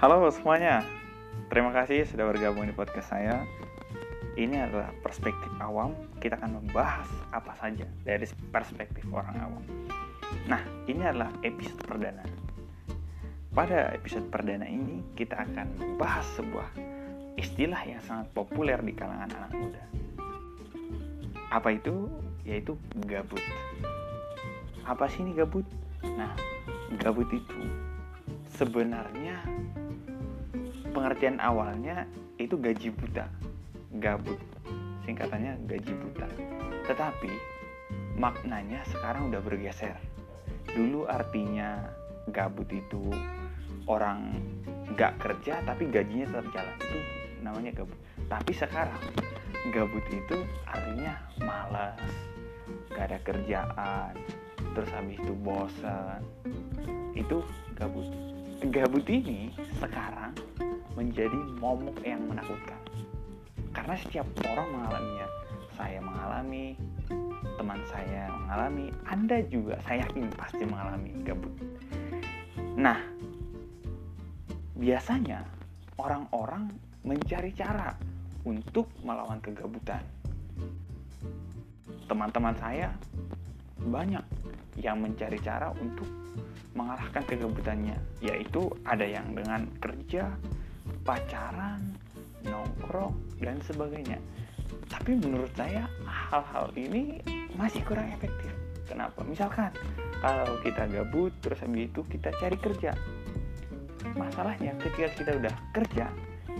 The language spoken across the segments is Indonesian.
Halo semuanya, terima kasih sudah bergabung di podcast saya. Ini adalah perspektif awam. Kita akan membahas apa saja dari perspektif orang awam. Nah, ini adalah episode perdana. Pada episode perdana ini, kita akan membahas sebuah istilah yang sangat populer di kalangan anak muda. Apa itu? Yaitu gabut. Apa sih ini gabut? Nah, gabut itu sebenarnya pengertian awalnya itu gaji buta, gabut. Singkatannya gaji buta. Tetapi maknanya sekarang udah bergeser. Dulu artinya gabut itu orang gak kerja tapi gajinya tetap jalan itu namanya gabut. Tapi sekarang gabut itu artinya malas, gak ada kerjaan, terus habis itu bosan. Itu gabut. Gabut ini sekarang menjadi momok yang menakutkan. Karena setiap orang mengalaminya. Saya mengalami, teman saya mengalami, Anda juga saya yakin pasti mengalami gabut. Nah, biasanya orang-orang mencari cara untuk melawan kegabutan. Teman-teman saya banyak yang mencari cara untuk mengalahkan kegabutannya, yaitu ada yang dengan kerja, pacaran, nongkrong, dan sebagainya. Tapi menurut saya hal-hal ini masih kurang efektif. Kenapa? Misalkan kalau kita gabut terus habis itu kita cari kerja. Masalahnya ketika kita udah kerja,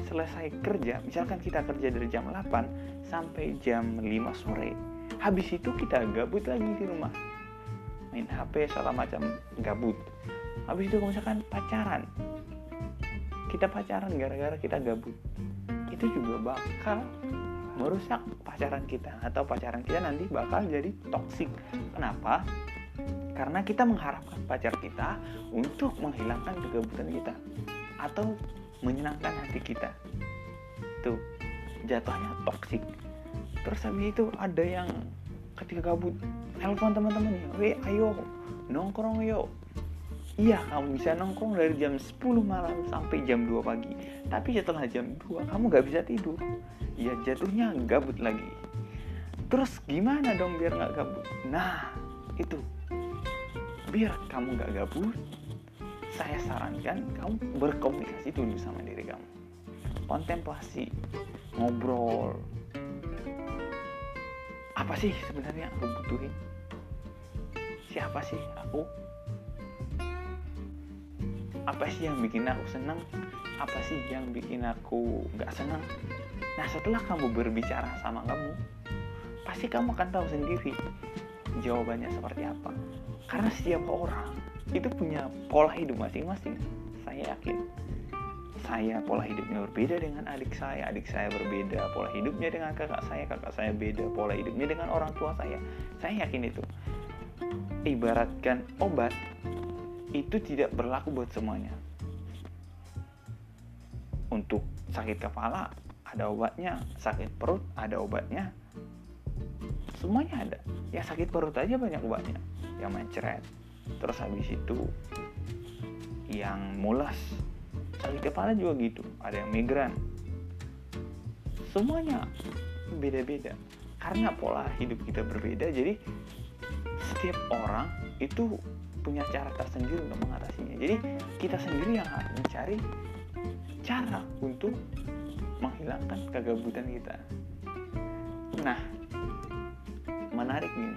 selesai kerja, misalkan kita kerja dari jam 8 sampai jam 5 sore. Habis itu kita gabut lagi di rumah. Main HP segala macam gabut. Habis itu misalkan pacaran, kita pacaran gara-gara kita gabut. Itu juga bakal merusak pacaran kita atau pacaran kita nanti bakal jadi toksik kenapa? Karena kita mengharapkan pacar kita untuk menghilangkan kegabutan kita atau menyenangkan hati kita. Tuh jatuhnya toksik terus habis itu ada yang ketika gabut telepon teman-temannya weh ayo nongkrong yuk Iya, kamu bisa nongkrong dari jam 10 malam sampai jam 2 pagi. Tapi setelah jam 2, kamu gak bisa tidur. Ya jatuhnya gabut lagi. Terus gimana dong biar gak gabut? Nah, itu. Biar kamu gak gabut, saya sarankan kamu berkomunikasi dulu sama diri kamu. Kontemplasi, ngobrol. Apa sih sebenarnya aku butuhin? Siapa sih aku? Apa sih yang bikin aku senang? Apa sih yang bikin aku gak senang? Nah setelah kamu berbicara sama kamu pasti kamu akan tahu sendiri jawabannya seperti apa. Karena setiap orang itu punya pola hidup masing-masing. Saya yakin saya pola hidupnya berbeda dengan adik saya adik saya berbeda pola hidupnya dengan kakak saya kakak saya beda pola hidupnya dengan orang tua saya. Saya yakin itu. Ibaratkan obat itu tidak berlaku buat semuanya. Untuk sakit kepala ada obatnya, sakit perut ada obatnya, semuanya ada. Ya sakit perut aja banyak obatnya, yang mencret. Terus habis itu yang mulas, sakit kepala juga gitu, ada yang migran. Semuanya beda-beda karena pola hidup kita berbeda jadi setiap orang itu punya cara tersendiri untuk mengatasinya. Jadi kita sendiri yang harus mencari cara untuk menghilangkan kegabutan kita. Nah, menarik nih.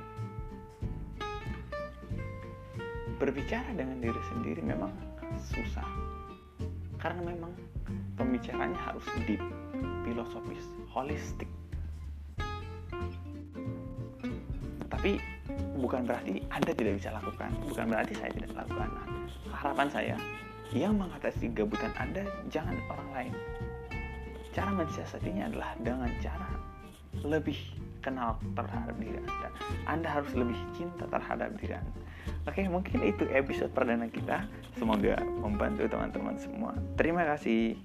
Berbicara dengan diri sendiri memang susah. Karena memang pembicaranya harus deep, filosofis, holistik. Tapi bukan berarti Anda tidak bisa lakukan, bukan berarti saya tidak lakukan. Harapan saya, yang mengatasi gabutan Anda jangan orang lain. Cara mensiasatinya adalah dengan cara lebih kenal terhadap diri Anda. Anda harus lebih cinta terhadap diri Anda. Oke, mungkin itu episode perdana kita. Semoga membantu teman-teman semua. Terima kasih.